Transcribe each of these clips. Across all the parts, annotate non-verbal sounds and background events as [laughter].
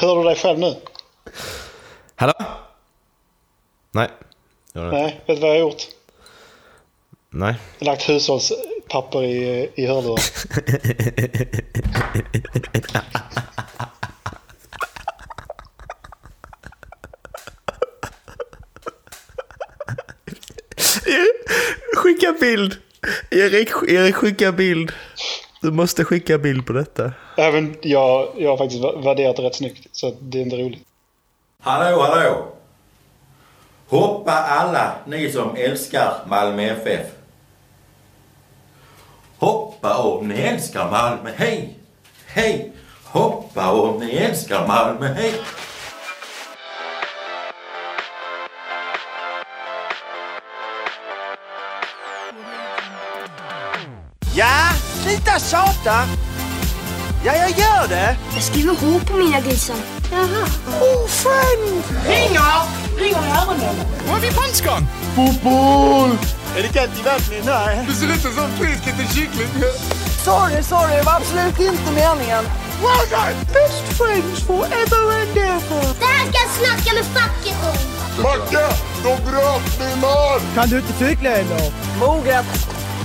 Hör du dig själv nu? Hallå? Nej. Nej, vet du vad jag har gjort? Nej. Jag har lagt hushållspapper i, i hörlurar. Skicka bild! Erik, Erik skicka bild. Du måste skicka bild på detta. Även jag, jag har faktiskt värderat det rätt snyggt, så att det är inte roligt. Hallå, hallå! Hoppa alla ni som älskar Malmö FF. Hoppa om ni älskar Malmö, hej! Hej! Hoppa om ni älskar Malmö, hej! Ja, sluta tjata! Ja, jag gör det! Jag skriver H på mina grisar. Jaha. Oh, friend! Ringer! Ringer i öronen. Var är vi punchgång? Fotboll! Är det kallt i vattnet? Nej. Du ser ut som en frisk liten kyckling. Sorry, sorry. Det var absolut inte meningen. Well done! Best friends forever and ever. Det här ska jag snacka med facket om. Macke, de bröt min arm! Kan du inte cykla eller? Moget.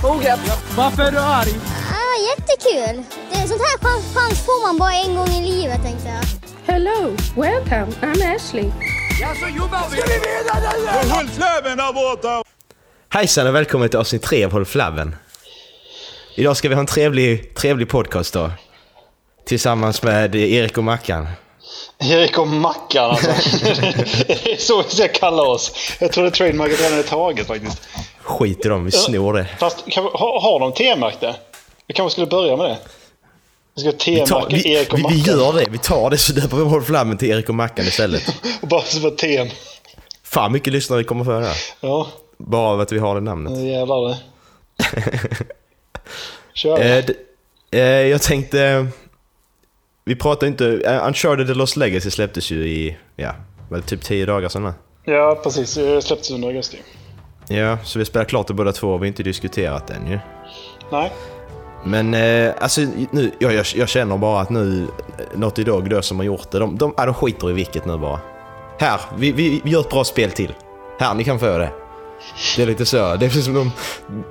Moget. Varför är du arg? Ah, jättekul. Är sånt här chans, chans får man bara en gång i livet tänkte jag. Hello, welcome, I'm Ashley. Ja, så jobbar vi. Ska vi vinna nu? Håll fläven där borta! Hejsan och välkommen till avsnitt 3 av Håll Flabben. Idag ska vi ha en trevlig, trevlig podcast då. Tillsammans med Erik och Mackan. Erik och Mackan alltså. det är så vi ska kalla oss. Jag tror det trademarket redan är taget faktiskt. Skit i dem, vi snor det. Fast kan vi, har, har de T-märkt det? Vi kanske skulle börja med det. Vi ska Vi, tar, vi, Erik och Mackan. vi gör det, vi tar det så döper vi Håll Flabben till Erik och Mackan istället. [laughs] Och bara så var T. Fan mycket lyssnare vi kommer få här. Ja, Bara av att vi har det namnet. nu jävlar det. [laughs] Kör. Eh, d- eh, jag tänkte... Vi pratar inte... Uh, Uncharted The Lost Legacy släpptes ju i... Ja, väl typ 10 dagar sedan. va? Ja, precis. Det släpptes under augusti. Ja, så vi spelar klart det båda två och vi har inte diskuterat den ju. Nej. Men eh, alltså nu, jag, jag, jag känner bara att nu, eh, något idag Dog då som har gjort det, de, de, ja, de skiter i vilket nu bara. Här, vi, vi, vi gör ett bra spel till. Här, ni kan få det. Det är lite så. Det är som de,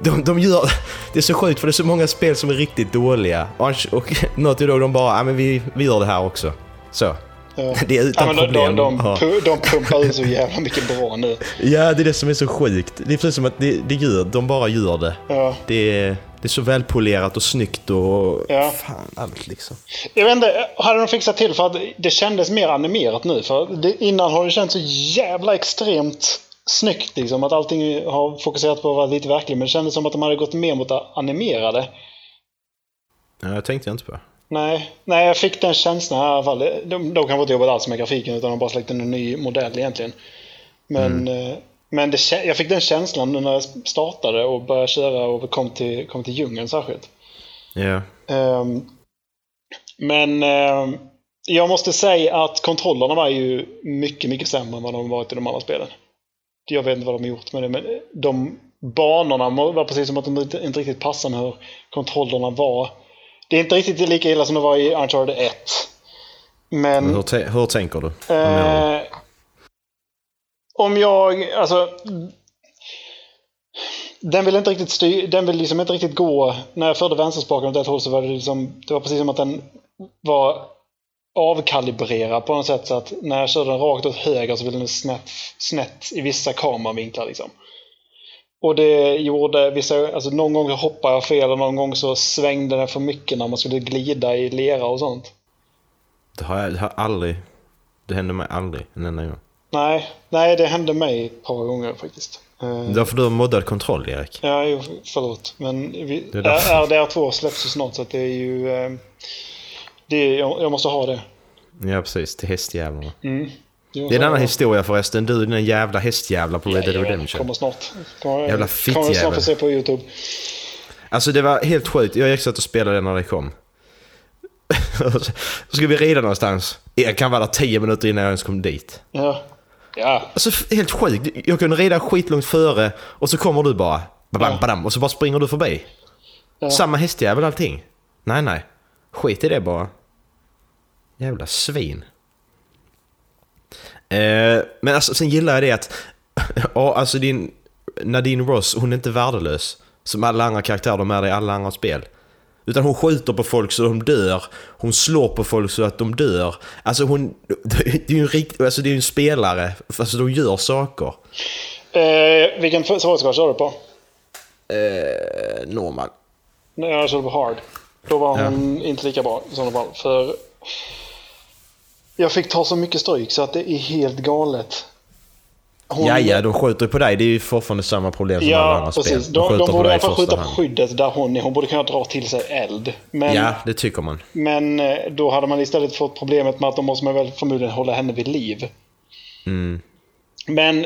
de, de gör... Det är så sjukt för det är så många spel som är riktigt dåliga. Och, och något Dog de bara, ja men vi, vi gör det här också. Så. Ja. Det är utan ja, de, problem. de, de, de pumpar ut så jävla mycket bra nu. Ja, det är det som är så sjukt. Det är precis som att det, det gör, de bara gör det. Ja. Det är, det är så välpolerat och snyggt och... Ja. Fan, allt liksom. Jag vet inte, hade de fixat till för att det kändes mer animerat nu? För det, innan har det känts så jävla extremt snyggt liksom. Att allting har fokuserat på att vara lite verkligt. Men det kändes som att de hade gått mer mot det animerade. Ja, jag tänkte inte på. Nej, nej jag fick den känslan här i alla fall. De, de kanske inte jobbat alls med grafiken utan de har bara släckt en ny modell egentligen. Men, eh, men det, jag fick den känslan när jag startade och började köra och kom till, kom till djungeln särskilt. Ja. Ehm, men ehm, jag måste säga att kontrollerna var ju mycket, mycket sämre än vad de varit i de andra spelen. Jag vet inte vad de har gjort med det, men de banorna var precis som att de inte, inte riktigt passade med hur kontrollerna var. Det är inte riktigt lika illa som det var i Uncharted 1. Men... Men hur, hur tänker du? Eh, om jag, alltså... Den vill inte riktigt styr, den vill liksom inte riktigt gå... När jag förde vänsterspaken åt ett håll så var det liksom... Det var precis som att den var avkalibrerad på något sätt. Så att när jag körde den rakt åt höger så ville den snett, snett i vissa kameravinklar liksom. Och det gjorde vissa... Alltså någon gång hoppade jag fel och någon gång så svängde den för mycket när man skulle glida i lera och sånt. Det har jag det har aldrig... Det hände mig aldrig en enda gång. Nej, nej det hände mig ett par gånger faktiskt. Eh, Därför du har moddad kontroll, Erik. Ja, jo, förlåt. Men vi, Det är därför. RDR2 släpps ju snart så att det är ju... eh, Det är, jag, jag måste ha det. Ja, precis. Till hästjävlarna. Mm. Det är en annan historia förresten. Du, den jävla hästjävla på Red Dead Redemption. Kommer snart. Kommer, Jävla Kommer fittjävel. snart få se på YouTube. Alltså det var helt sjukt. Jag gick så att och spelade när det kom. så [laughs] ska vi rida någonstans. Jag kan vara där 10 minuter innan jag ens kom dit. Ja. Ja. Alltså helt sjukt. Jag kunde rida skitlångt före och så kommer du bara. Badam, badam, och så bara springer du förbi. Ja. Samma hästjävel allting. Nej, nej. Skit i det bara. Jävla svin. Eh, men alltså, sen gillar jag det att, [laughs] ja, alltså din Nadine Ross, hon är inte värdelös. Som alla andra karaktärer de är i alla andra spel. Utan hon skjuter på folk så de dör. Hon slår på folk så att de dör. Alltså hon, [laughs] det är ju en, rikt, alltså det är en spelare, fast de gör saker. Eh, vilken svårighetsgrad kör du på? Eh, normal. Nej, jag körde på hard. Då var Ja. hon inte lika bra i sådana fall. För jag fick ta så mycket stryk så att det är helt galet. Hon- Ja, ja, de skjuter på dig. Det är ju fortfarande samma problem som alla Ja, andra precis. spel. De, de, skjuter på borde i alla fall skjuta på skyddet där hon är. Hon borde kunna dra till sig eld. Men, Ja, det tycker man. men eh, då hade man istället fått problemet med att de måste man väl förmodligen hålla henne vid liv. Mm. Men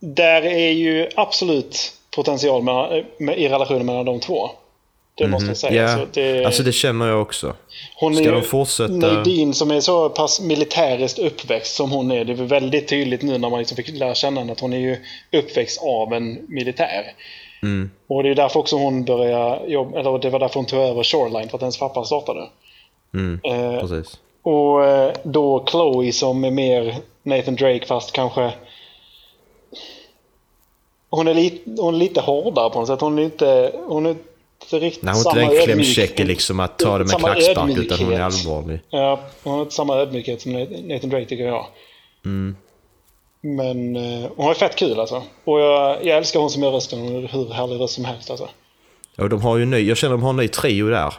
där är ju absolut potential med, med, i relationen mellan de två. Det måste jag säga. Mhm. Ja, Så det, alltså det känner jag också. hon ska är de ju- fortsätta- Nadine som är så pass militäriskt uppväxt som hon är. Det är väl väldigt tydligt nu när man liksom fick lära känna henne att hon är ju uppväxt av en militär. Mm. Och det är därför också hon började jobba, eller det var därför hon tog över Shoreline för att hennes pappa startade. Mm, Eh, precis. och eh, då Chloe som är mer Nathan Drake fast kanske hon är, lite, hon är lite hårdare på något sätt. Hon är inte, hon är inte riktigt Nej, hon är samma inte den ödmjuk- klämkäcke liksom att ta det med klackspark utan hon är ödmjukhet. allvarlig. Ja, hon har inte samma ödmjukhet som Nathan Drake tycker jag. Mm. Men eh, hon har fett kul alltså. Och jag, jag älskar hon som gör rösten. Hon har hur härlig röst som helst alltså. Och de har ju ny, jag känner de har en ny trio där.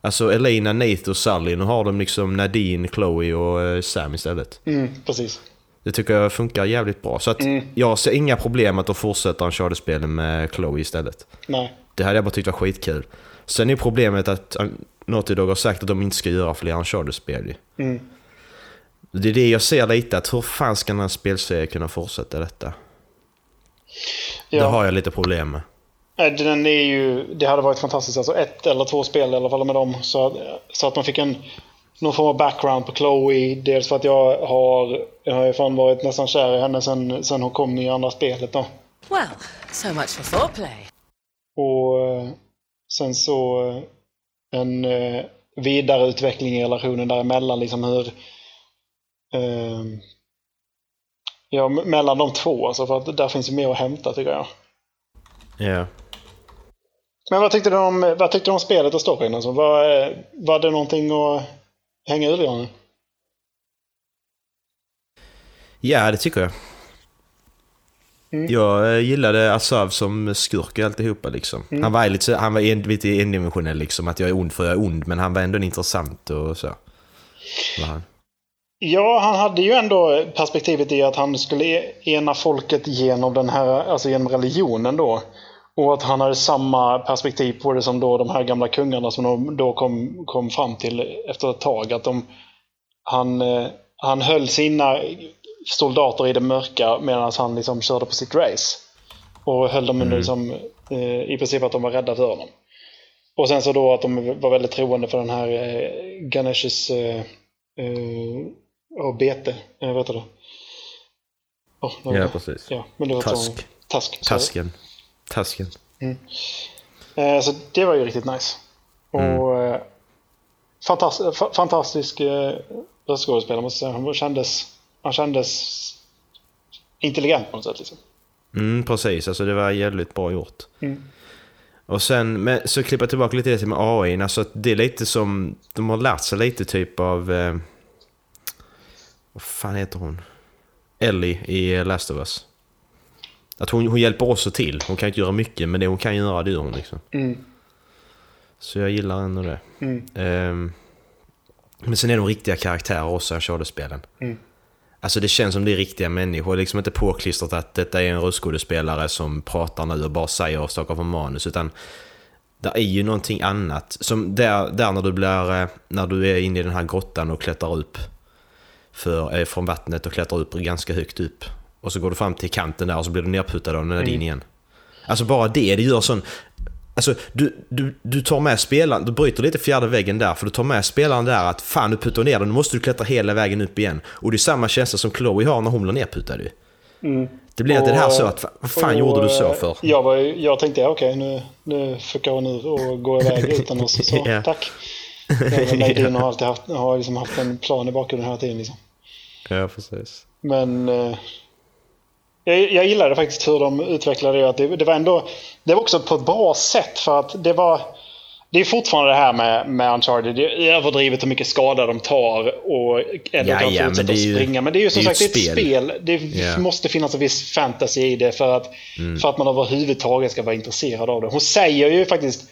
Alltså Elena, Nate och Sally. Nu har de liksom Nadine, Chloe och eh, Sam istället. Mm, precis. Det tycker jag funkar jävligt bra. Så att jag ser inga problem att de fortsätter en spelen med Chloe istället. Nej. Det hade jag bara tyckt var skitkul. Sen är problemet att eh, Naughty Dog har sagt att de inte ska göra fler Uncharted-spel. Mm. Det är det jag ser lite, att hur fan ska den här spelserien kunna fortsätta detta? Ja. Det har jag lite problem med. Nej, Den är ju, det hade varit fantastiskt. Alltså ett eller två spel i alla fall med dem. Så att, så att man fick en, någon form av background på Chloe. Dels för att jag har, jag har ju fan varit nästan kär i henne sen, sen hon kom i andra spelet då. Well, so much for foreplay. Och eh, sen så eh, en eh, vidareutveckling i relationen däremellan. Liksom hur... Eh, ja, mellan de två. Alltså för att där finns ju mer att hämta tycker jag. Ja. Men vad tyckte du om, vad tyckte du om spelet och storyn? Alltså, var, var det någonting att hänga ur honom? Ja, det tycker jag. Mm. Jag eh, gillade Asav som skurk och alltihopa liksom. Mm. Han var lite, han var en, lite endimensionell liksom, att jag är ond för jag är ond, men han var ändå intressant och så. Han. Ja, han hade ju ändå perspektivet i att han skulle e- ena folket genom den här, alltså genom religionen då. Och att han hade samma perspektiv på det som då de här gamla kungarna som de då kom, kom fram till efter ett tag. Att de, han, eh, han höll sina soldater i det mörka medan han liksom körde på sitt race. Och höll dem under liksom, eh, i princip att de var rädda för honom. Och sen så då att de var väldigt troende för den här eh, Ganeshs eh, eh, bete. Jag vet det. Oh, var Ja, det? precis. Ja, men det var Task. Så, task. Tasken. Tasken. Eh, så det var ju riktigt nice. Och eh, fantastisk, fa- fantastisk eh, röstskådespelare måste jag säga. Han kändes, han kändes intelligent på något sätt. Liksom. Mm, precis. Alltså det var jävligt bra gjort. Mm. Och sen, men, så klipper jag tillbaka lite till med AI. Alltså det är lite som, de har lärt sig lite typ av... Eh, vad fan heter hon? Ellie i Last of Us. Att hon, hon hjälper också till. Hon kan inte göra mycket, men det hon kan göra det gör hon liksom. Mm. Så jag gillar ändå det. Mm. Ehm, men sen är de riktiga karaktärer också, Uncharted-spelen. Mm. Alltså det känns som det är riktiga människor, liksom inte påklistrat att detta är en röstskådespelare som pratar nu och bara säger saker från manus, utan det är ju någonting annat. Som där, där när du blir, eh, när du är inne i den här grottan och klättrar upp för, eh, från vattnet och klättrar upp ganska högt upp. Och så går du fram till kanten där och så blir du nerputtad av Nadine Mm. igen. Alltså bara det, det gör sån... Alltså du, du, du tar med spelaren, du bryter lite fjärde väggen där för du tar med spelaren där att fan du puttar ner den, nu måste du klättra hela vägen upp igen. Och det är samma känsla som Chloe har när hon blir nerputtad ju. Mm. Det blir alltid det här så att, vad fan och, gjorde du så eh, för? Jag, var, jag tänkte, ja, okej, nu, nu fuckar hon ur och går iväg [laughs] utan oss. Så, Ja. tack. [laughs] Nadine har alltid haft, har liksom haft en plan i bakgrunden hela tiden. Liksom. Ja, precis. Men eh, jag, jag gillade faktiskt hur de utvecklade det. Att det, det var ändå det var också på ett bra sätt för att det var det är fortfarande det här med, med Uncharted. Det är överdrivet hur mycket skada de tar och ändå Ja, kan ja, springa. Men det är ju som det är sagt ett ett spel. Det Ja. måste finnas en viss fantasy i det för att, Mm. för att man överhuvudtaget ska vara intresserad av det. Hon säger ju faktiskt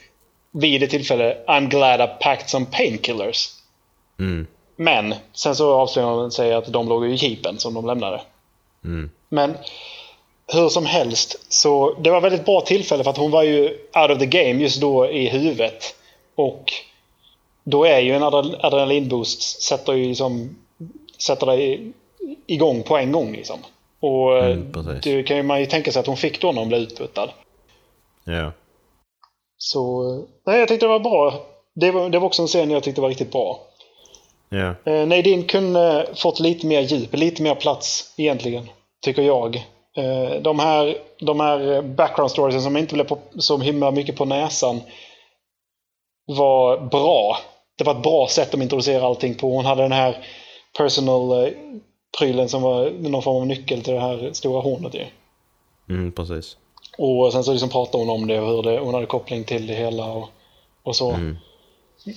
vid ett tillfälle I'm glad I packed some painkillers. Mm. Men sen så avslöjar hon sig att de låg i jeepen som de lämnade. Mm. Men hur som helst, så det var ett väldigt bra tillfälle för att hon var ju out of the game just då i huvudet. Och då är ju en adre- adrenalinboost sätter ju liksom sätter dig igång på en gång liksom. Och Mm, precis. det kan ju man ju tänka sig att hon fick då när hon blev utputtad. Ja. Så nej, jag tyckte det var bra. Det var, det var också en scen jag tyckte var riktigt bra. Ja. Eh, Nadine kunde fått lite mer djup, lite mer plats egentligen. Tycker jag. Eh, de, här, de här background storiesen som inte blev på, så himla mycket på näsan var bra. Det var ett bra sätt att introducera allting på. Hon hade den här personal eh, prylen som var någon form av nyckel till det här stora hornet ju. Mm, precis. Och sen så liksom pratade hon om det och hur det, hon hade koppling till det hela och, och så.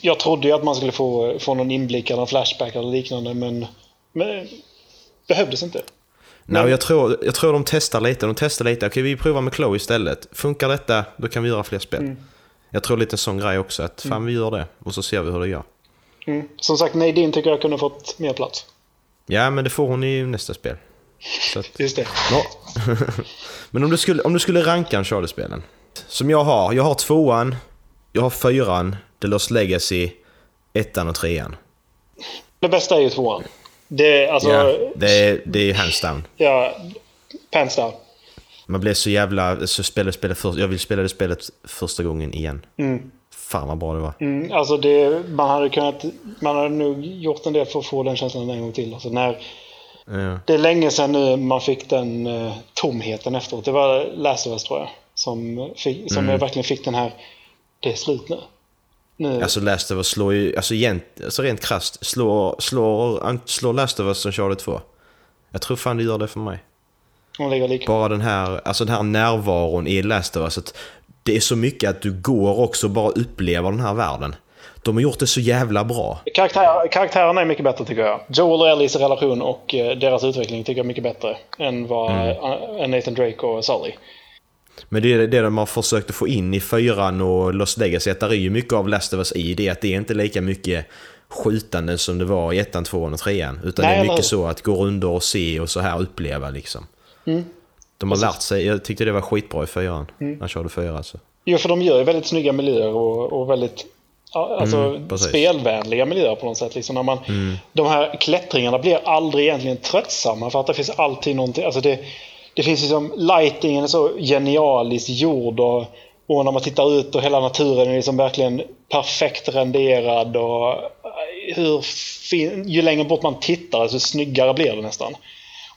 Jag trodde ju att man skulle få, få någon inblick eller en flashback eller liknande men, men behövdes inte. Nej, jag, tror, jag tror de testar lite. De testar lite. Okej, vi provar med Chloe istället. Funkar detta, då kan vi göra fler spel. Mm. Jag tror lite en sån grej också. Att fan, vi gör det. Och så ser vi hur det gör. Mm. Som sagt, Nadine tycker jag kunde fått mer plats. Ja, men det får hon i nästa spel. Så att, Just det. Ja. [laughs] Men om du skulle, om du skulle ranka en Charlie-spelen. Som jag har. Jag har tvåan, jag har fyran, The Lost Legacy, ettan och trean. Det bästa är ju tvåan. Det, alltså, ja, ja, det, är, det är hands down. pants down. Man blir så jävla... Så spelar, spelar för, jag vill spela det spelet första gången igen. Mm. Fan vad bra det var. Mm, alltså det, man hade kunnat, man hade nog gjort en del för att få den känslan en gång till. Alltså när, Ja. det är länge sedan nu man fick den eh, tomheten efteråt. Det var Last of Us tror jag. Som, fick, som Mm. jag verkligen fick den här, det är slut nu. Nu Alltså Last of Us slår ju... Alltså, egent, alltså rent krasst, slår, slår, slår Last of Us som Charlie 2. Jag tror fan det gör det för mig. Bara den här, alltså den här närvaron i Last of Us. Att det är så mycket att du går också och bara upplever den här världen. De har gjort det så jävla bra. Karaktär, karaktärerna är mycket bättre tycker jag. Joel och Ellies relation och eh, deras utveckling tycker jag är mycket bättre än vad Mm. eh, Nathan Drake och Sully. Men det är det de har försökt att få in i fyran och. Att där är ju mycket av Last of Us i det. Att det är inte lika mycket skjutande som det var i ettan, tvåan och trean. Utan Nej, det är eller mycket hur? så att gå runt och se och så här uppleva liksom. Mm. De har lärt sig. Jag tyckte det var skitbra i fyran. Mm. När jag körde fyra alltså. Jo, för de gör ju väldigt snygga miljöer och, och väldigt alltså, Mm, spelvänliga miljöer på något sätt. Liksom när man, Mm. De här klättringarna blir aldrig egentligen tröttsamma för att det finns alltid någonting. Alltså det, det finns liksom, lightingen är så genialiskt gjord och, och när man tittar ut och hela naturen är liksom verkligen perfekt renderad och eh, hur fin, ju längre bort man tittar desto snyggare blir det nästan.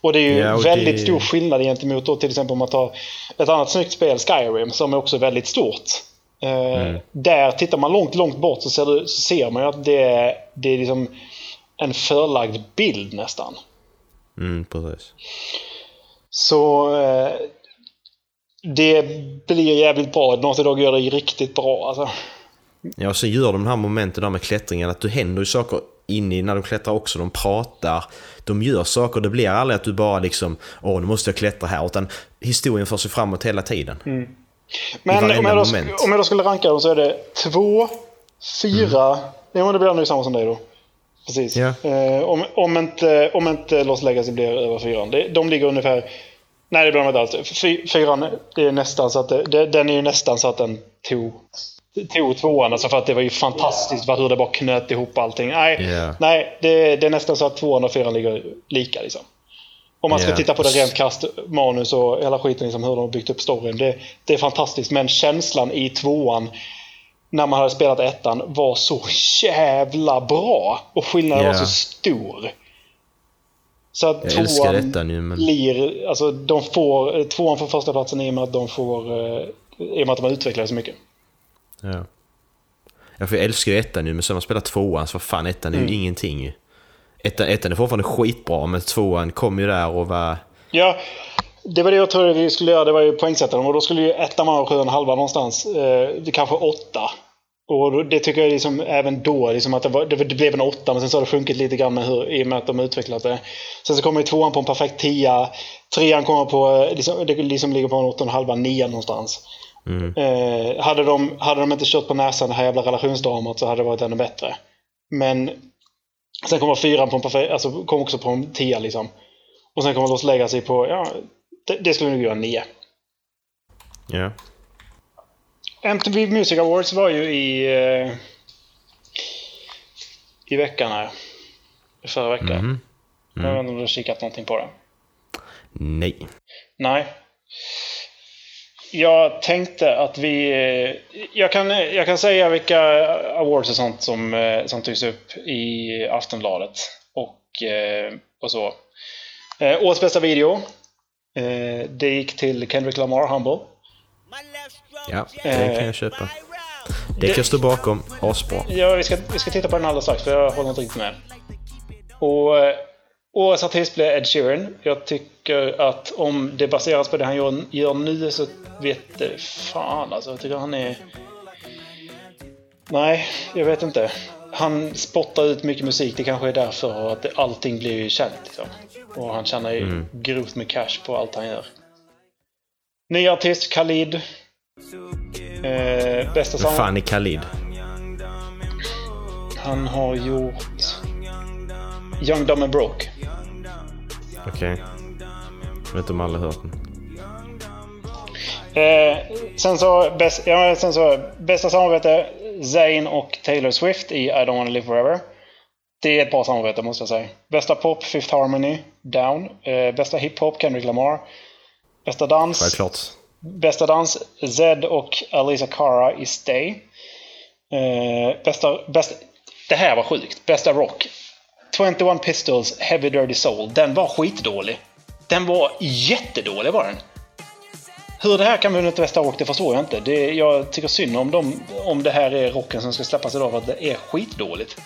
Och det är ju Ja, väldigt det- stor skillnad gentemot då, till exempel om man tar ett annat snyggt spel, Skyrim, som är också väldigt stort. Eh, Där tittar man långt, långt bort så ser, du, så ser man ju att det, är- det är liksom en förlagd bild nästan. Mm, precis. Så eh, det blir jävligt bra. Naughty Dog gör det riktigt bra alltså. Ja, så gör de här momenten där med klättringen att det händer ju saker inne i när de klättrar också. De pratar, de gör saker. Det blir aldrig att du bara liksom åh nu måste jag klättra här. Utan historien för sig framåt hela tiden. Mm. Men om jag, då, om jag då skulle ranka dem så är det två, fyra... Ja, men det blir nog samma som dig då. Precis. Eh, om, om, inte, om inte Lost Legacy blir över fyran. De ligger ungefär... Nej, det blir de inte alls. Fy, fyran det är nästan så att det, den är ju nästan så att den tog, tog tvåan. Alltså för att det var ju fantastiskt för hur det bara knöt ihop allting. Nej, Ja. nej det, det är nästan så att tvåan och fyran ligger lika liksom. Om man ska Ja. titta på det rent krasst, manus och hela skiten, liksom, hur de har byggt upp storyn. Det, det är fantastiskt, men känslan i tvåan när man hade spelat ettan var så jävla bra. Och skillnaden Ja. var så stor. Så att Jag älskar ettan ju, men- blir... Alltså de får... eh, Tvåan får första platsen i och med att de får... eh, I och med att de har utvecklat så mycket. Ja. ja, för jag älskar ju ettan nu, men sen man spelat tvåan så vad fan ettan är ju Mm. ingenting. Ettan, ettan är fortfarande skitbra, men tvåan kom ju där och var... Ja, det var det jag trodde vi skulle göra. Det var ju poängsättaren. Och då skulle ju ettan vara sju och en halva någonstans. Eh, kanske åtta. Och det tycker jag liksom, även då, liksom att det, var, det, blev en åtta, men sen så har det sjunkit lite grann med hur, i och med att de har utvecklat det. Sen så kommer ju tvåan på en perfekt tia. Trean kommer på, eh, liksom, det liksom ligger på en åtta och en halva, nia någonstans. Eh, hade, de, hade de inte kört på näsan det här jävla relationsdramat så hade det varit ännu bättre. Men sen kommer fyran på en perfekt, alltså kom också på en tia liksom. Och sen kommer Lost Legacy på, ja, det, det skulle nog göra nio. Ja. MTV Music Awards var ju i... Eh, I veckan här. Förra veckan. Jag vet inte om du har kikat någonting på det? Nej. Nej. Jag tänkte att vi... eh, Jag kan, jag kan säga vilka awards och sånt som, eh, som togs upp i Aftonbladet. Och, eh, och så. Årets bästa video. Eh, Det gick till Kendrick Lamar, Humble. Ja, det kan jag köpa. Det kan jag stå bakom. Asbra. Ja, vi ska, vi ska titta på den alldeles strax för jag håller inte riktigt med. Och eh, årets artist blev Ed Sheeran. Jag tycker att om det baseras på det han gör, gör nu så vet det fan alltså. Jag tycker han är... Nej, jag vet inte. Han spottar ut mycket musik. Det kanske är därför att det, allting blir ju känt. Liksom. Och han tjänar ju grovt med cash på allt han gör. Ny artist, Khalid. Eh, bästa sång. fan är Khalid? Han har gjort Young, Dumb and Broke. Okej. Jag vet inte om alla hört den. Eh, sen, så, bäst, ja, sen så bästa samarbete Zayn och Taylor Swift i I Don't Wanna Live Forever. Det är ett bra samarbete måste jag säga. Bästa pop Fifth Harmony Down. Eh, bästa hiphop Kendrick Lamar. Bästa dans Självklart. Bästa dans Zed och Alisa Cara i Stay. Eh, bästa, bästa, det här var sjukt. Bästa rock. 21 Pistols Heavy Dirty Soul. Den var skitdålig. Den var jättedålig var den. Hur det här kan ett bästa rock det förstår jag inte. Det, jag tycker synd om, dem, om det här är rocken som ska släppas idag för att det är skitdåligt.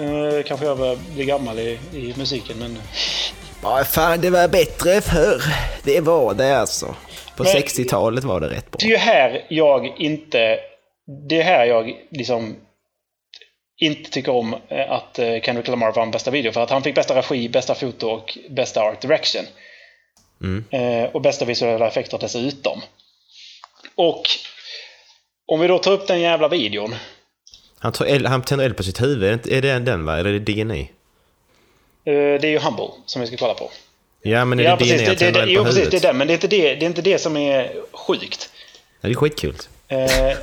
Eh, kanske jag börjar bli gammal i, i musiken men... Ja, fan det var bättre förr. Det var det alltså. På Men- 60-talet var det rätt bra. Det är ju här jag inte... Det är här jag liksom inte tycker om eh, att eh, Kendrick Lamar vann bästa video. För att han fick bästa regi, bästa foto och bästa art direction. Eh, och bästa visuella effekter dessutom. Och om vi då tar upp den jävla videon. Han, tar eld, han tänder eld på sitt huvud. Är det den va? Eller är det DNA? Eh, det är ju Humble som vi ska kolla på. Ja, men är Ja, det precis. DNA Det, det, det, jo, precis. huvudet? Det är den. Men det är inte det, det, är inte det som är sjukt. Ja, det är skitkul. Eh,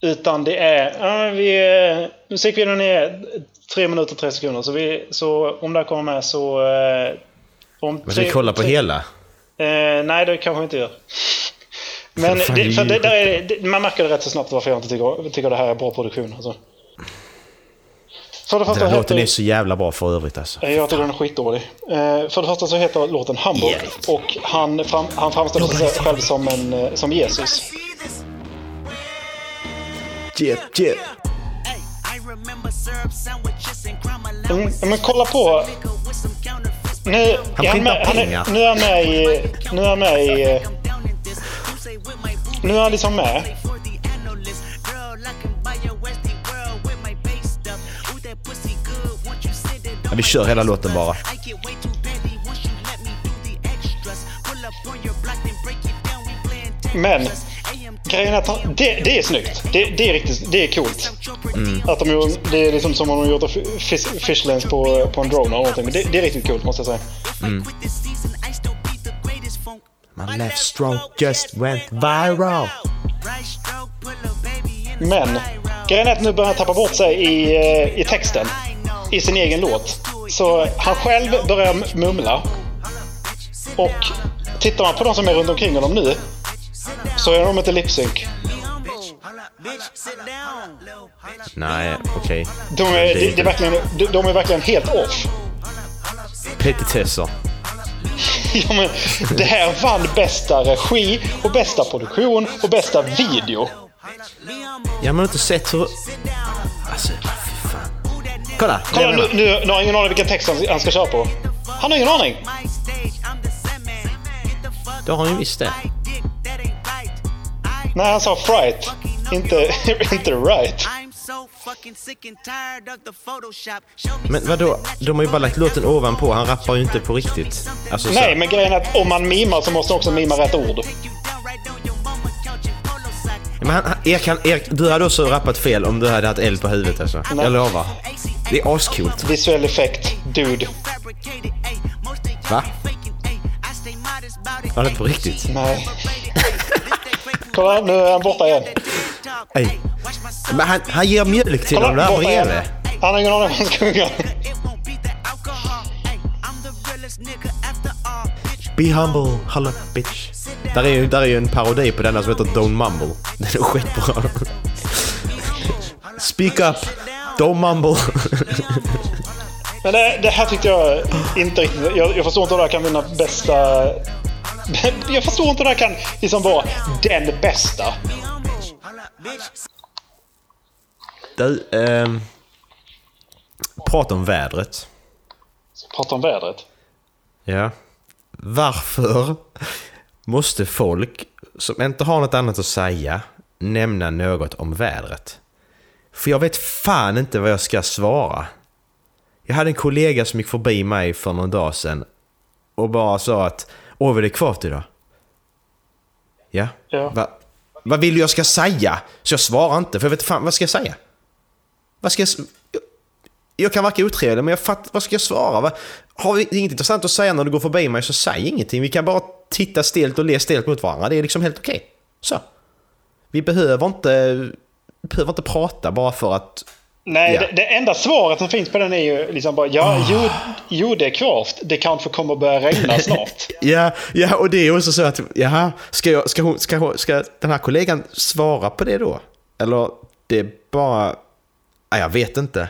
utan det är... Ja, vi, musikvideon är 3 minuter 3 sekunder. Så, vi, så om det här kommer med så... Eh, om Men ska kolla på tre- hela? Eh, nej, det kanske vi inte gör. [laughs] Men Fan, det, är för det, där är, det, man märker det rätt så snabbt varför jag inte tycker, tycker det här är bra produktion. Alltså. För det första Den låten är heter, så jävla bra för övrigt alltså. Eh, jag tycker den är skitdålig. Eh, för det första så heter låten Humble. Yeah. Och han, fram, han framställer sig själv som, en, eh, som Jesus. Jep, jep. Mm, men kolla på... Nu, Han han med, printar han är, pengar. nu är han med i... Nu är han med i... Nu är han liksom med. Ja, vi kör hela låten bara. Men grejen är att han, det, det är snyggt. Det, det är riktigt, det är coolt. Att de det är liksom som om de gjort fish, fishlens på, på en drone eller någonting. Men det, det är riktigt coolt måste jag säga. My left stroke just went viral. Men grejen är att nu börjar han tappa bort sig i, eh, i texten. I sin egen låt. Så han själv börjar mumla. Och tittar man på de som är runt omkring honom nu. Så är de inte lip-sync. Nej, okej. De är, det, det är verkligen, de, de är verkligen helt off. Petitesser. [laughs] Ja, men det här vann bästa regi och bästa produktion och bästa video. Ja, man har inte sett hur... Alltså, fy fan. Kolla! Kolla nu, jag. nu, nu har jag ingen aning vilken text han, han ska köra på. Han har ingen aning. Då har han ju visst det. Nej, han sa fright. Inte, [laughs] inte right. Men vadå? De har ju bara lagt låten ovanpå. Han rappar ju inte på riktigt. Alltså, så- Nej, men grejen är att om man mimar så måste man också mima rätt ord. Men han, Erik, han, Erik, du hade också rappat fel om du hade haft eld på huvudet alltså. Nej. Jag lovar. Det är ascoolt. Visuell effekt, dude. Va? Var det på riktigt? Nej. [laughs] Kolla, nu är han borta igen. Ej. Men han, han ger mjölk till Kolla, dem där bredvid. Han har ingen aning om han ska sjunga. Be humble, holla bitch. Där är, ju, där är ju en parodi på denna som heter Don't Mumble. [laughs] Den är skitbra. Speak up, don't mumble. Men det, det här tyckte jag inte riktigt... Jag, jag förstår inte hur det här kan vinna bästa... Jag förstår inte hur det här kan liksom vara den bästa. Du, ehm, prata om vädret. Prata om vädret. Ja. Varför måste folk som inte har något annat att säga nämna något om vädret? För jag vet fan inte vad jag ska svara. Jag hade en kollega som gick förbi mig för någon dag sedan och bara sa att Åh, är det kvart idag? Ja. Ja. Va, vad vill du jag ska säga? Så jag svarar inte, för jag vet fan, vad ska jag säga? Vad ska jag... Jag, jag kan verka otrevlig, men jag fattar, vad ska jag svara? Va? Har vi inget intressant att säga när du går förbi mig så säg ingenting. Vi kan bara titta stelt och le stelt mot varandra. Det är liksom helt okej. Så. Vi behöver inte, behöver inte prata bara för att... Nej, Ja. det, det enda svaret som finns på den är ju liksom bara ja, jo, jo det är kvavt. Det kanske kommer börja regna snart. [laughs] Ja, ja, och det är också så att, jaha, ska, jag, ska, hon, ska, hon, ska den här kollegan svara på det då? Eller det är bara... Ja, jag vet inte.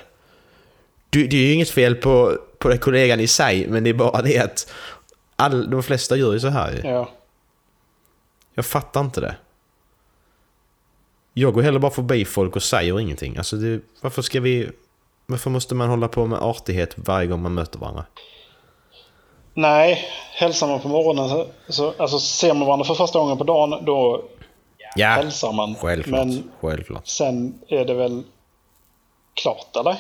Det, det är ju inget fel på, på den kollegan i sig, men det är bara det att all, de flesta gör ju så här ju. Ja. Jag fattar inte det. Jag går heller bara förbi folk och säger ingenting. Alltså, det, varför ska vi... Varför måste man hålla på med artighet varje gång man möter varandra? Nej, hälsar man på morgonen så, så alltså, ser man varandra för första gången på dagen då Ja, hälsar man. självklart. Men Självklart. sen är det väl klart eller?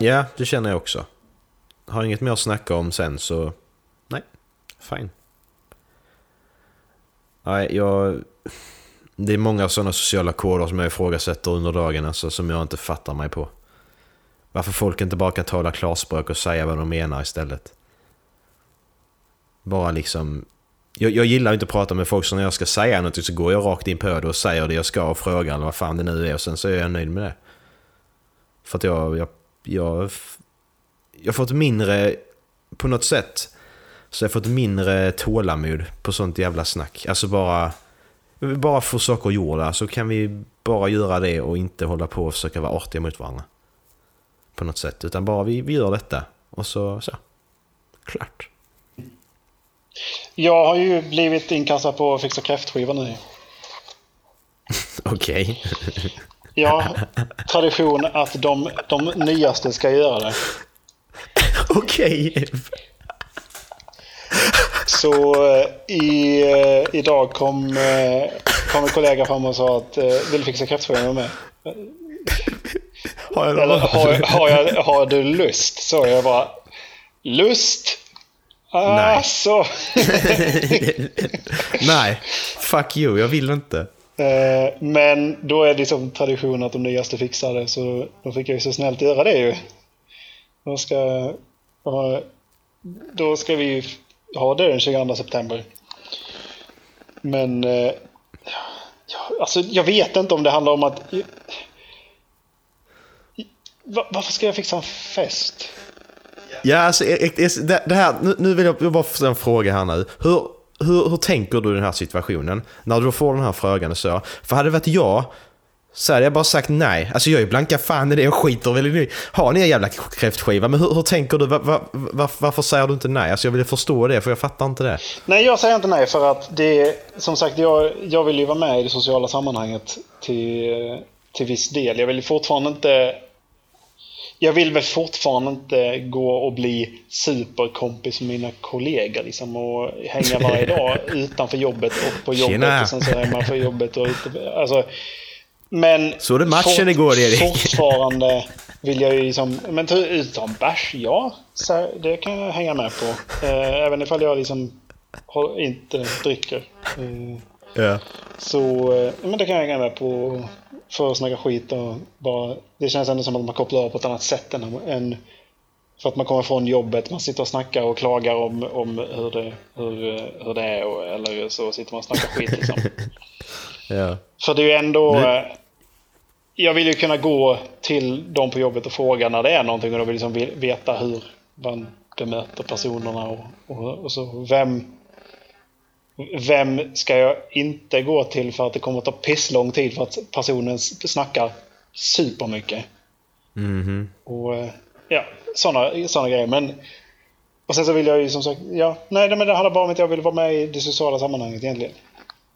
Ja, det känner jag också. Har inget mer att snacka om sen så... Nej, fine. Nej, jag... Det är många sådana sociala koder som jag ifrågasätter under dagen, alltså, som jag inte fattar mig på. Varför folk inte bara kan tala klarspråk och säga vad de menar istället. Bara liksom... Jag, jag gillar inte att prata med folk så när jag ska säga något så går jag rakt in på det och säger det jag ska och frågar eller vad fan det nu är och sen så är jag nöjd med det. För att jag, jag, jag, jag har fått mindre, på något sätt, så jag har fått mindre tålamod på sånt jävla snack. Alltså bara, bara få saker gjorda så kan vi bara göra det och inte hålla på och försöka vara artiga mot varandra. På något sätt, utan bara vi, vi gör detta och så, så. Klart. Jag har ju blivit inkastad på att fixa kräftskiva nu. [laughs] Okej. Ja, tradition att de, de nyaste ska göra det. [laughs] Okej. Så eh, i, eh, idag kom, eh, kom en kollega fram och sa att vill du fixa kräftskiva med? Har jag Eller har, har, jag, har du lust? Så jag bara lust? Nej. Alltså. [laughs] Nej, fuck you, jag vill inte. Men då är det liksom tradition att de nyaste fixar det så då fick jag ju så snällt göra det ju. Då ska, då ska vi Ja, det är den 22 september. Men eh, alltså, jag vet inte om det handlar om att... Varför ska jag fixa en fest? Ja, alltså, e, e, e, det det här, nu- nu vill jag bara ställa en fråga här nu. Hur, hur, hur tänker du i den här situationen? När du får den här frågan och så. För hade det varit jag, så hade jag bara sagt nej. Alltså jag är blanka fan i det, jag skiter väl i det. Har ni en jävla kräftskiva? Men hur, hur tänker du? Va, va, va, varför säger du inte nej? Alltså jag vill förstå det, för jag fattar inte det. Nej, jag säger inte nej för att det som sagt, jag, jag vill ju vara med i det sociala sammanhanget till, till viss del. Jag vill fortfarande inte... jag vill väl fortfarande inte gå och bli superkompis med mina kollegor liksom och hänga varje dag [laughs] utanför jobbet och på jobbet Tjena. och sen så hemma för jobbet och ute, alltså, Men Såg du matchen igår, Erik? fortfarande vill jag ju liksom, men ta ut en bärs, ja. Så det kan jag hänga med på. Eh, även ifall jag liksom inte dricker. Eh, Ja. så eh, men det kan jag hänga med på för att snacka skit och bara... Det känns ändå som att man kopplar av på ett annat sätt än, än för att man kommer från jobbet. Man sitter och snackar och klagar om, om hur, det, hur, eh, hur det är. Och, eller så sitter man och snackar skit liksom. [laughs] ja. För det är ju ändå... Men- eh, Jag vill ju kunna gå till dem på jobbet och fråga när det är någonting och de vill liksom ve- veta hur man bemöter personerna och, och, och så. Vem, vem ska jag inte gå till för att det kommer att ta pisslång tid för att personen snackar supermycket. Mhm. Och eh, ja, sådana såna grejer. Men, och sen så vill jag ju som sagt, ja, nej men det handlar bara om att jag vill vara med i det sociala sammanhanget egentligen.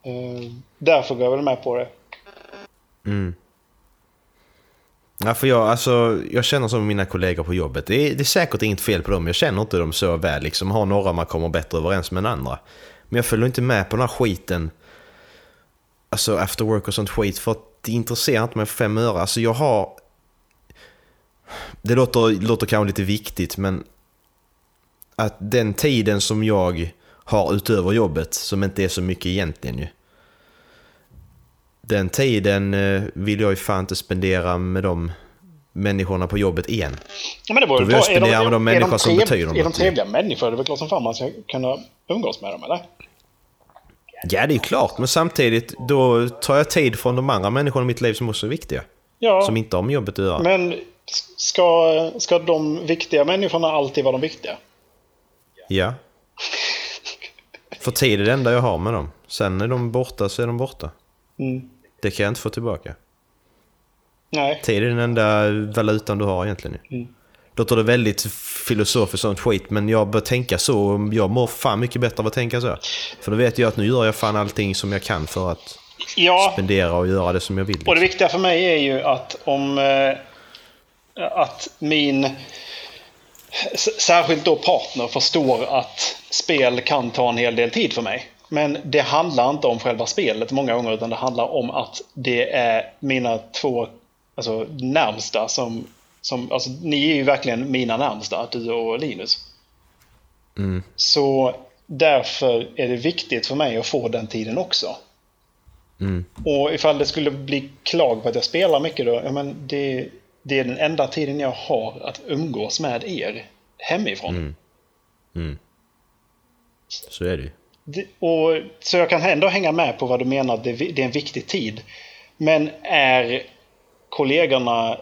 Eh, därför går jag väl med på det. Mm. Ja, för jag, alltså, jag känner som mina kollegor på jobbet. Det är, det är säkert inget fel på dem. Jag känner inte dem så väl. Liksom, har några man kommer bättre överens med än andra. Men jag följer inte med på den här skiten. Alltså after work och sånt skit. För att det intresserar inte mig för fem öre. Alltså jag har... Det låter, låter kanske lite viktigt men... Att den tiden som jag har utöver jobbet, som inte är så mycket egentligen ju. Den tiden eh, vill jag ju fan inte spendera med de människorna på jobbet igen. Ja, men det beror Då vill jag. Är de, spendera med de människor de som betyder är de något. trevliga människor? Det är väl klart som fan man ska kunna umgås med dem, eller? Ja, det är klart, men samtidigt då tar jag tid från de andra människorna i mitt liv som också är viktiga. Ja, Som inte har med jobbet att göra. men ska, ska de viktiga människorna alltid vara de viktiga? Ja. För tid är det enda jag har med dem. Sen är de borta så är de borta. Mm. Det kan jag inte få tillbaka. Nej. Tid är den enda valutan du har egentligen. Mm. Låter det väldigt filosofiskt sånt skit, men jag bör tänka så. Jag mår fan mycket bättre av att tänka så. För då vet jag att nu gör jag fan allting som jag kan för att Ja, spendera och göra det som jag vill. och det viktiga för mig är ju att om... Eh, att min... Särskilt då partner förstår att spel kan ta en hel del tid för mig. Men det handlar inte om själva spelet många gånger utan det handlar om att det är mina två alltså, närmsta som... som alltså, ni är ju verkligen mina närmsta, du och Linus. Mm. Så därför är det viktigt för mig att få den tiden också. Mm. Och ifall det skulle bli klag på att jag spelar mycket då, ja men det, det är den enda tiden jag har att umgås med er hemifrån. Mm. Mm. Så är det ju. Och, så jag kan ändå hänga med på vad du menar, det, det är en viktig tid. Men är kollegorna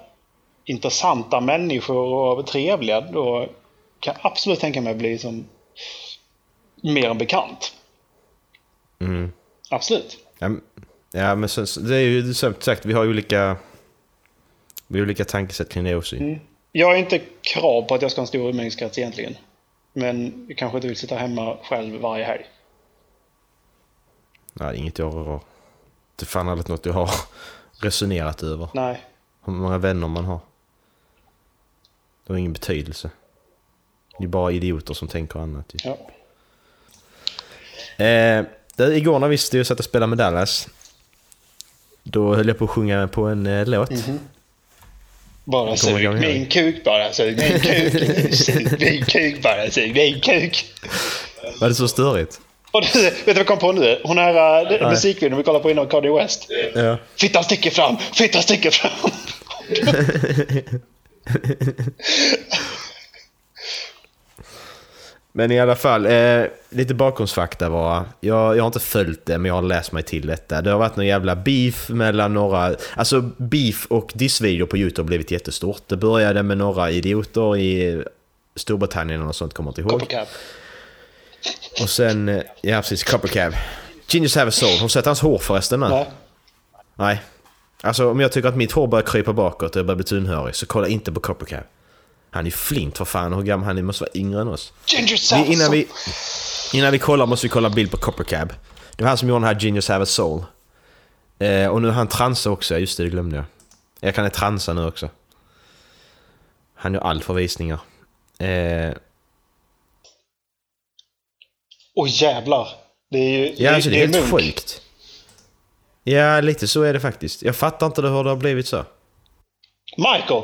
intressanta människor och trevliga, då kan jag absolut tänka mig att bli som mer en bekant. Mm. Absolut. Ja, men- ja, men sen, det är ju som sagt, vi har olika, vi har olika tankesätt kring det också. Mm. Jag har inte krav på att jag ska ha en stor umgängeskrets egentligen. Men jag kanske inte vill sitta hemma själv varje helg. Nej, inget jag har... Det är fan aldrig något jag har [laughs] resonerat över. Nej. Hur många vänner man har. Det har ingen betydelse. Det är bara idioter som tänker annat. ju. Ja. Eh, det, igår när vi stod satt och spelade med Dallas. Då höll jag på att sjunga på en eh, låt. Bara kommer sug jag ihåg. min kuk bara, sug min kuk. [laughs] Sug min kuk bara, sug min kuk. Var det så störigt? Och du, vet du vad jag kom på nu? Hon här uh, musikvideon vi kollade på innan Kanye West. Ja. Fittan sticker fram, fittan sticker fram. [laughs] Men i alla fall, eh, lite bakgrundsfakta bara. Jag, jag har inte följt det, men jag har läst mig till detta. Det har varit någon jävla beef mellan några... Alltså beef och dissvideo på YouTube har blivit jättestort. Det började med några idioter i Storbritannien och sånt, kommer inte ihåg. Coppercap. Och sen, eh, ja precis, Coppercab. Genius have a soul. Har du sett hans hår förresten? Nej. Nej. Alltså om jag tycker att mitt hår börjar krypa bakåt och jag börjar bli tunhörig så kolla inte på Coppercab. Han är flint för fan. Hur gammal han är måste vara yngre än oss. Ginger Vi, innan, vi, innan vi kollar måste vi kolla bild på Coppercab. Det var han som gjorde den här Genius have a soul. Eh, och nu är han transa också, just det, det glömde jag. Jag kan transa nu också. Han gör allt för visningar. Eh, Åh jävlar! Det är ju ja, alltså det är helt Munk. sjukt. Ja, lite så är det faktiskt. Jag fattar inte hur det har blivit så. Michael!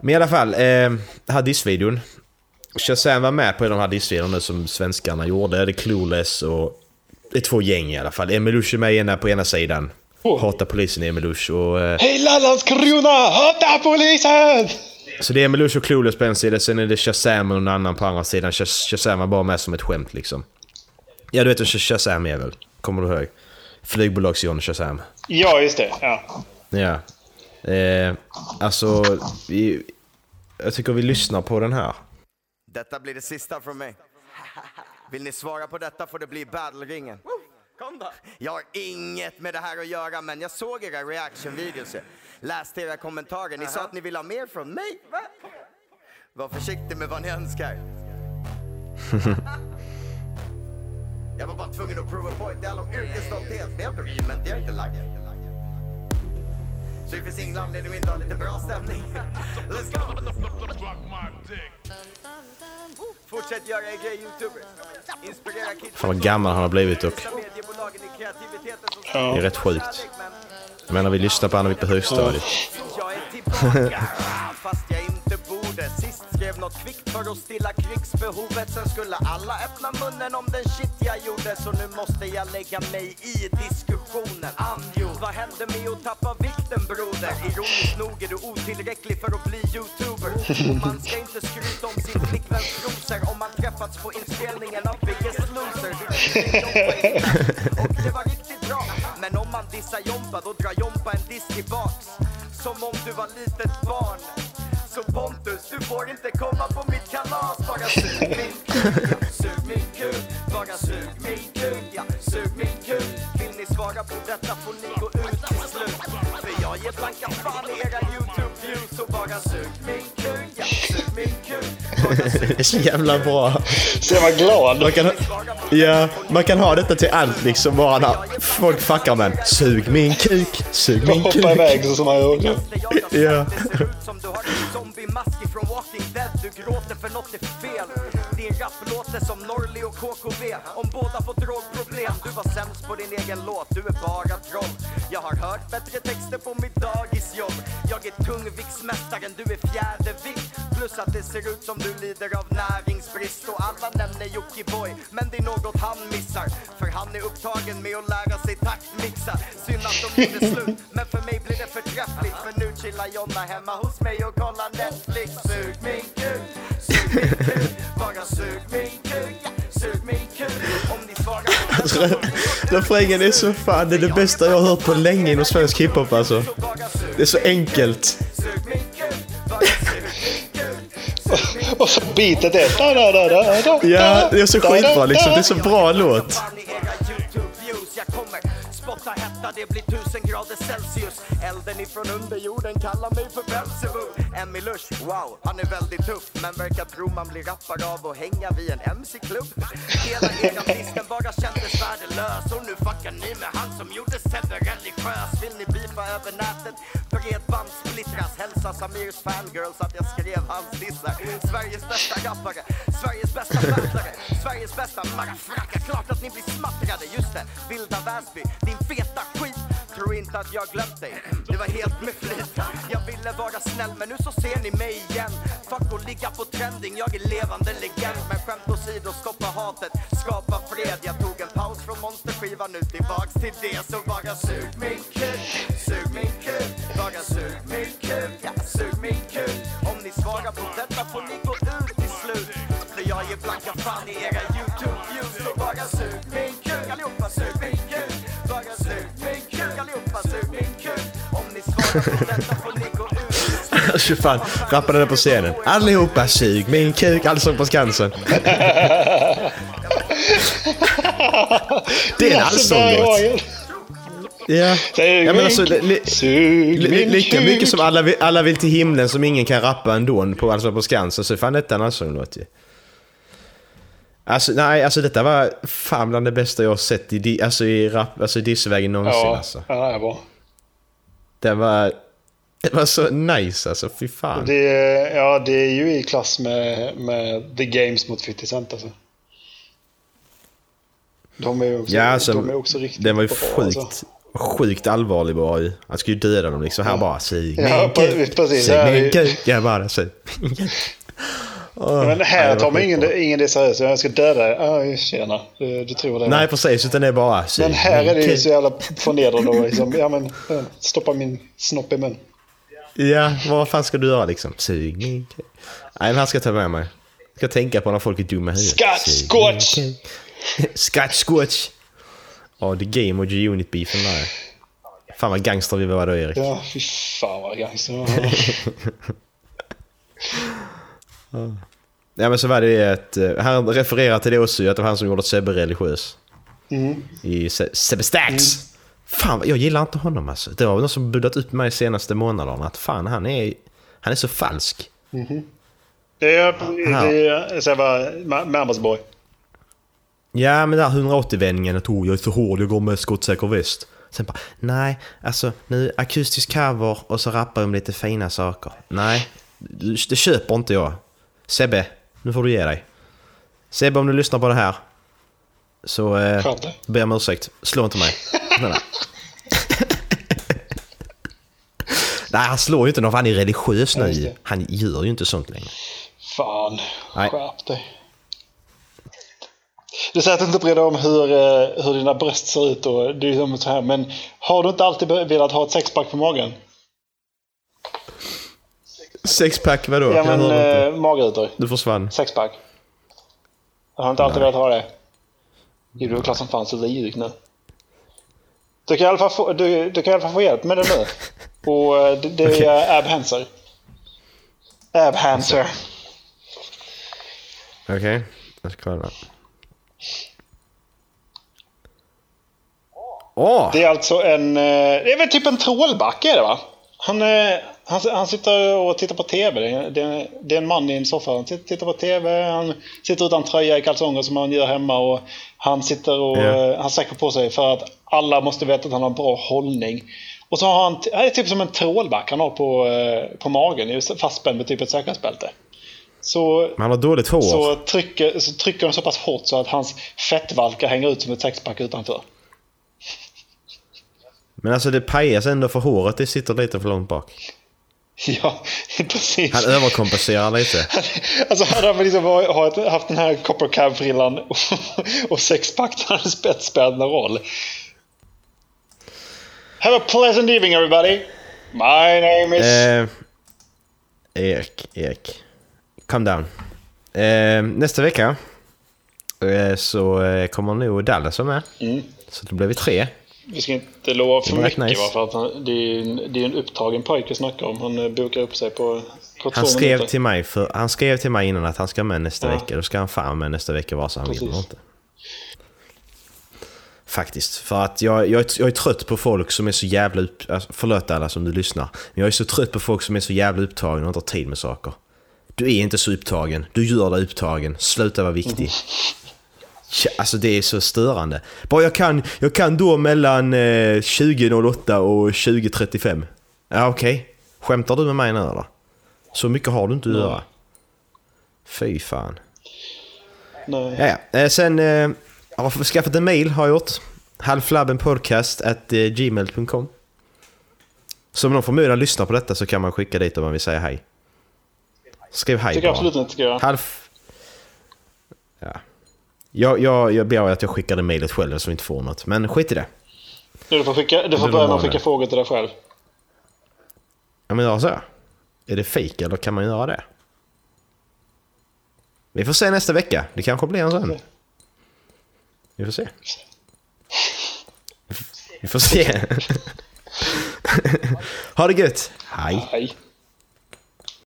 Men i alla fall, eh, här dissvideon. Shazam var med på de här dissvideorna som svenskarna gjorde. Det är Clueless och... Det är två gäng i alla fall. Emilush är med ena på ena sidan. Oh. Hatar polisen Emilush och... Eh, Hela Landskrona hatar polisen! Så det är Emilush och Clueless på en sida, sen är det Shazam och någon annan på andra sidan. Shaz- Shazam var bara med som ett skämt liksom. Ja, du vet hur Shazam är väl? Kommer du ihåg? Flygbolags-John Shazam. Ja, just det. Ja. Ja. Eh, alltså, vi, jag tycker vi lyssnar på den här. Detta blir det sista från mig. Vill ni svara på detta får det bli battle-ringen. Kom då. Jag har inget med det här att göra, men jag såg era reaction-videos. Läste era kommentarer. Ni sa att ni vill ha mer från mig. Va? Var försiktig med vad ni önskar. [laughs] jag var bara tvungen att prova point. Det handlar om yrkesstolthet. Det är inte argument, det är inte lagt. Så det finns ingen anledning att inte ha lite bra stämning. [laughs] Let's go! Fortsätt göra er grej, youtuber. Inspirera kids. Fan vad gammal han har blivit och Mediebolagen i kreativiteten som det är rätt sjukt. Jag menar vi lyssnar på honom på högstadiet. Jag är tillbaka, fast jag inte borde. Sist skrev något kvickt för att stilla krigsbehovet. Sen skulle alla öppna munnen om den shit jag gjorde. Så nu måste jag lägga mig i diskussionen. Anjo, vad hände med att tappa vikten broder? Ironiskt nog är du otillräcklig för att bli youtuber. Och man ska inte skryta om sin flickväns rosor om man träffats på inspelningen av Biggest Loser. Och det var riktigt bra. Men om man dissar Jompa, då drar Jompa en diss tillbaks. Som om du var litet barn. Så Pontus, du får inte komma på mitt kalas. Bara sug min kuk, sug min kuk. Bara sug min kuk, ja, sug min kuk. Vill ni svara på detta får ni gå ut till slut. För jag ger blanka fan i era YouTube-views. Så bara sug min kuk, ja, sug min kuk. [laughs] Det är så jävla bra. Så jag var glad. Man kan, ja, man kan ha detta till allt liksom bara när folk fuckar med en. Sug min kuk, sug min Hoppa kuk. iväg så som han gjorde. Ja. Gjorde slut Men för mig blir det förträffligt För nu chillar Jonna hemma hos mig och kollar Netflix Sug min kuk, sug min kuk Bara sug min kuk, ja, sug min kuk Om ni svarar på Refrängen är så fan, det är det bästa jag har hört på länge inom svensk hiphop alltså. Det är så enkelt. Och så beatet är... Ja, det är så skitbra liksom. Det är så bra låt när det blir tusen grader Celsius. Elden ifrån underjorden kallar mig för Belzebub. Emmy Lush, wow, han är väldigt tuff. Men verkar tro man blir rappare av att hänga vid en MC-klubb Hela eran listen bara kändes värdelös. Och nu fuckar ni med han som gjorde Sebbe religiös. Vill ni beefa över nätet? Bredband splittras. Hälsa Samirs fangirls att jag skrev hans dissar. Sveriges bästa rappare, Sveriges bästa fattare, Sveriges bästa marafracka Klart att ni blir smattrade, just det Vilda Väsby, din feta tror Tro inte att jag glömt dig, det var helt med flit. Jag ville vara snäll men nu så ser ni mig igen. Fuck att ligga på trending, jag är levande legend. Men skämt åsido, stoppa hatet, skapa fred. Jag tog en paus från monsterskivan, nu tillbaks till det. Så bara sug min kuk, sug min kuk. Bara sug min kuk, ja sug min kuk. Om ni svarar på detta får ni gå ut till slut. För jag ger blanka fan i era [laughs] Alltså fan, rappade på scenen. Allihopa sug min kuk, allsång på Skansen. Det är en allsånglåt. Ja. Ja men alltså, li, li, lika mycket som alla alla vill till himlen som ingen kan rappa ändå på Allsång på Skansen så är fan detta en allsånglåt ju. Alltså nej, alltså detta var fan bland det bästa jag har sett i, alltså, i rap, alltså i dissvägen någonsin Ja, alltså. ja, det är Den var... Det var så nice alltså, fy fan. Det, ja, det är ju i klass med, med The Games mot 50 Cent alltså. De är också, Ja, alltså, de är också riktigt den var ju bra, sjukt, alltså. sjukt allvarlig bara ju. Han skulle ju döda dem liksom. Här bara, Ja, min pre- kuk, precis. Ja, min vi- kuk. Men här var tar man ingen, ingen det seriöst. Jag ska döda dig. Ja, tjena. Du, du tror det. Nej precis, utan det är bara, sug men här är det ju så jävla förnedrande och liksom, ja men stoppa min snopp i mun. Ja, vad fan ska du göra liksom? Sug. Nej, den här ska jag ta med mig. Jag ska tänka på när folk är dumma i huvudet. Scotch [laughs] Scotch! Ja, the game och G-Unit-beefen där. Fan vad gangster vi var då Erik. Ja, fy fan vad gangster. [laughs] [laughs] Ja men så var det ett, eh, han refererar till det också att det var han som gjorde Sebbe religiös. Mm. I Se- Sebbe Stax! Fan, jag gillar inte honom alltså. Det var någon som buddat upp mig de senaste månaderna att fan han är, han är så falsk. Det är, det är här boy. Ja men där 180-vändningen att oh, jag är så hård, jag går med skottsäker väst. Sen bara, nej, alltså nu akustisk cover och så rappar om lite fina saker. Nej, det köper inte jag. Sebbe, nu får du ge dig. Sebbe om du lyssnar på det här. Så eh, ber jag om ursäkt. Slå inte mig. Snälla. [laughs] Nej han slår ju inte någon för han är religiös nu. Han gör ju inte sånt längre. Fan, Nej. skärp dig. Du säger att du inte bryr dig om hur, eh, hur dina bröst ser ut och det är så här, men har du inte alltid velat ha ett sexpack på magen? Sexpack vadå? Ja Jag men eh, magrutor. Du försvann. Sexpack. Har du inte alltid velat ha det? Jo, du är klart som fan så lyrig nu. Du kan, i alla fall få, du, du kan i alla fall få hjälp med det nu. [laughs] Och eh, det, det är Abhanser. Abhanser. Okej, jag ska kolla. Åh! Det är alltså en... eh, Det är väl typ en trålbacke är det va? Han, eh, han, han sitter och tittar på TV. Det är, det, är, en man i en soffa. Han tittar på TV. Han sitter utan tröja i kalsonger som han gör hemma. Och han sitter och eh, han sträcker på sig för att alla måste veta att han har en bra hållning. Och så har han... Det är typ som en trålback han har på, eh, på magen. Fastspänd med typ ett säkerhetsbälte. Så Man har dåligt hår. så trycker, så trycker de så pass hårt så att hans fettvalkar hänger ut som ett sexpack utanför. Men alltså det pajas ändå för håret, det sitter lite för långt bak. [laughs] Ja, precis. Han överkompenserar lite. Alltså hade han liksom varit- haft den här copper cab-frillan och, och sexpack då hade spett spelat någon roll. Have a pleasant evening everybody. My name is... Eh, Erik, Erik. Calm down. Eh, nästa vecka eh, så eh, kommer nog Dallas vara med. Mm. Så då blir vi tre. Vi ska inte lova för mycket nice. va, för att han, det, är, en- det är en upptagen pojke att snacka om. Han eh, bokar upp sig på, på Han skrev, minuter. till mig för, han skrev till mig innan att han ska med nästa Ja. vecka. Då ska han fan med nästa vecka vare sig han vill eller inte. Faktiskt. För att jag, jag, är, jag är trött på folk som är så jävla upp... Alltså, förlåt alla som du lyssnar. Men jag är så trött på folk som är så jävla upptagna och inte har tid med saker. Du är inte så upptagen. Du gör dig upptagen. Sluta vara viktig. [laughs] Alltså det är så störande. Bara jag kan, jag kan då mellan eh, 20.08 och 20.35. Ja okej. Skämtar du med mig nu eller? Så mycket har du inte att göra. Fy fan. Nej. Ja, ja. Eh, sen eh, har jag skaffat en mail har jag gjort. Halflabbenpodcast at eh, Så om någon förmodan lyssnar på detta så kan man skicka dit om man vill säga hej. Skriv hej tycker bara. absolut inte ska göra. Half... Ja. Jag, jag, jag ber att jag skickar det mejlet själv så vi inte får något. Men skit i det. Du får, skicka, du får börja med att skicka frågor till dig själv. Ja men gör så. Är det fake eller kan man göra det? Vi får se nästa vecka. Det kanske blir en sån. Vi får se. Vi får se. [laughs] ha det gött. Hej. Hej.